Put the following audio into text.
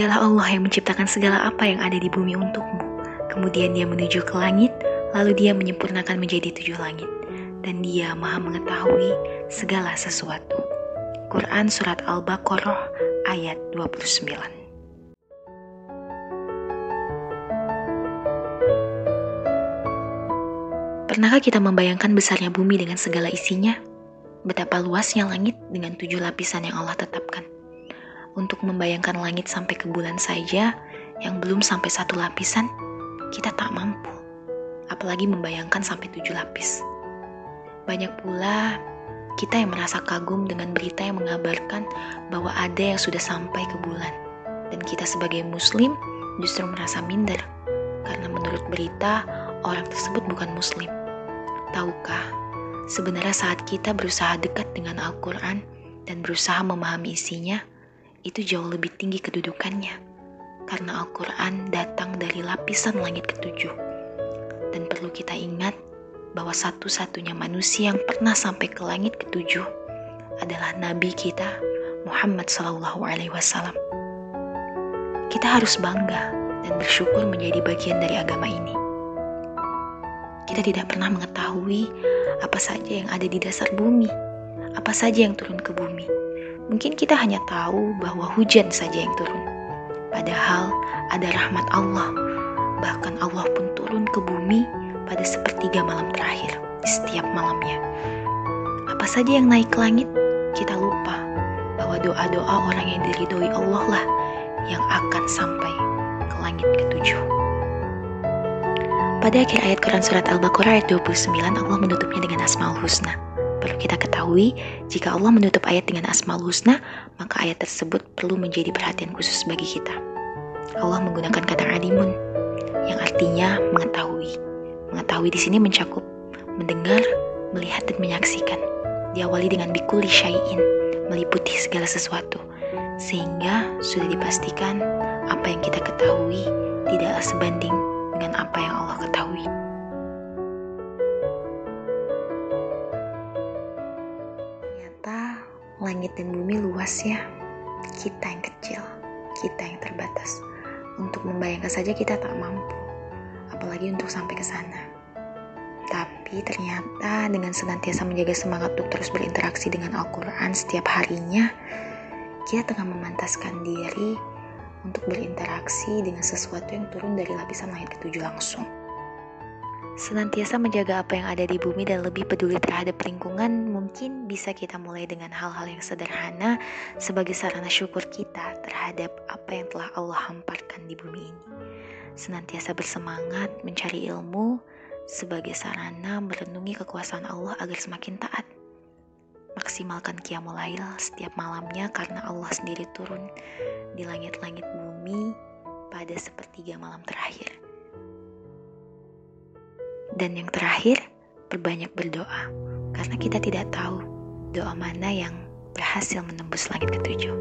Dialah Allah yang menciptakan segala apa yang ada di bumi untukmu. Kemudian dia menuju ke langit, lalu dia menyempurnakan menjadi tujuh langit. Dan dia maha mengetahui segala sesuatu. Quran Surat Al-Baqarah ayat 29 Pernahkah kita membayangkan besarnya bumi dengan segala isinya? Betapa luasnya langit dengan tujuh lapisan yang Allah tetapkan. Untuk membayangkan langit sampai ke bulan saja, yang belum sampai satu lapisan, kita tak mampu. Apalagi membayangkan sampai tujuh lapis. Banyak pula kita yang merasa kagum dengan berita yang mengabarkan bahwa ada yang sudah sampai ke bulan. Dan kita sebagai muslim justru merasa minder. Karena menurut berita, orang tersebut bukan muslim. Tahukah, sebenarnya saat kita berusaha dekat dengan Al-Quran dan berusaha memahami isinya, itu jauh lebih tinggi kedudukannya. Karena Al-Quran datang dari lapisan langit ketujuh. Dan perlu kita ingat bahwa satu-satunya manusia yang pernah sampai ke langit ketujuh adalah Nabi kita, Muhammad Sallallahu Alaihi Wasallam. Kita harus bangga dan bersyukur menjadi bagian dari agama ini kita tidak pernah mengetahui apa saja yang ada di dasar bumi, apa saja yang turun ke bumi. Mungkin kita hanya tahu bahwa hujan saja yang turun. Padahal ada rahmat Allah. Bahkan Allah pun turun ke bumi pada sepertiga malam terakhir di setiap malamnya. Apa saja yang naik ke langit, kita lupa bahwa doa-doa orang yang diridhoi Allah lah yang akan sampai ke langit ketujuh. Pada akhir ayat Quran Surat Al-Baqarah ayat 29, Allah menutupnya dengan Asma'ul Husna. Perlu kita ketahui, jika Allah menutup ayat dengan Asma'ul Husna, maka ayat tersebut perlu menjadi perhatian khusus bagi kita. Allah menggunakan kata alimun, yang artinya mengetahui. Mengetahui di sini mencakup mendengar, melihat, dan menyaksikan. Diawali dengan bikuli syai'in, meliputi segala sesuatu. Sehingga sudah dipastikan apa yang kita ketahui tidaklah sebanding dengan apa yang Allah ketahui. Langit dan bumi luas ya. Kita yang kecil, kita yang terbatas. Untuk membayangkan saja kita tak mampu, apalagi untuk sampai ke sana. Tapi ternyata dengan senantiasa menjaga semangat untuk terus berinteraksi dengan Al-Quran setiap harinya, kita tengah memantaskan diri untuk berinteraksi dengan sesuatu yang turun dari lapisan langit ketujuh langsung. Senantiasa menjaga apa yang ada di bumi dan lebih peduli terhadap lingkungan mungkin bisa kita mulai dengan hal-hal yang sederhana sebagai sarana syukur kita terhadap apa yang telah Allah hamparkan di bumi ini. Senantiasa bersemangat mencari ilmu sebagai sarana merenungi kekuasaan Allah agar semakin taat maksimalkan qiyamul lail setiap malamnya karena Allah sendiri turun di langit-langit bumi pada sepertiga malam terakhir. Dan yang terakhir, berbanyak berdoa karena kita tidak tahu doa mana yang berhasil menembus langit ketujuh.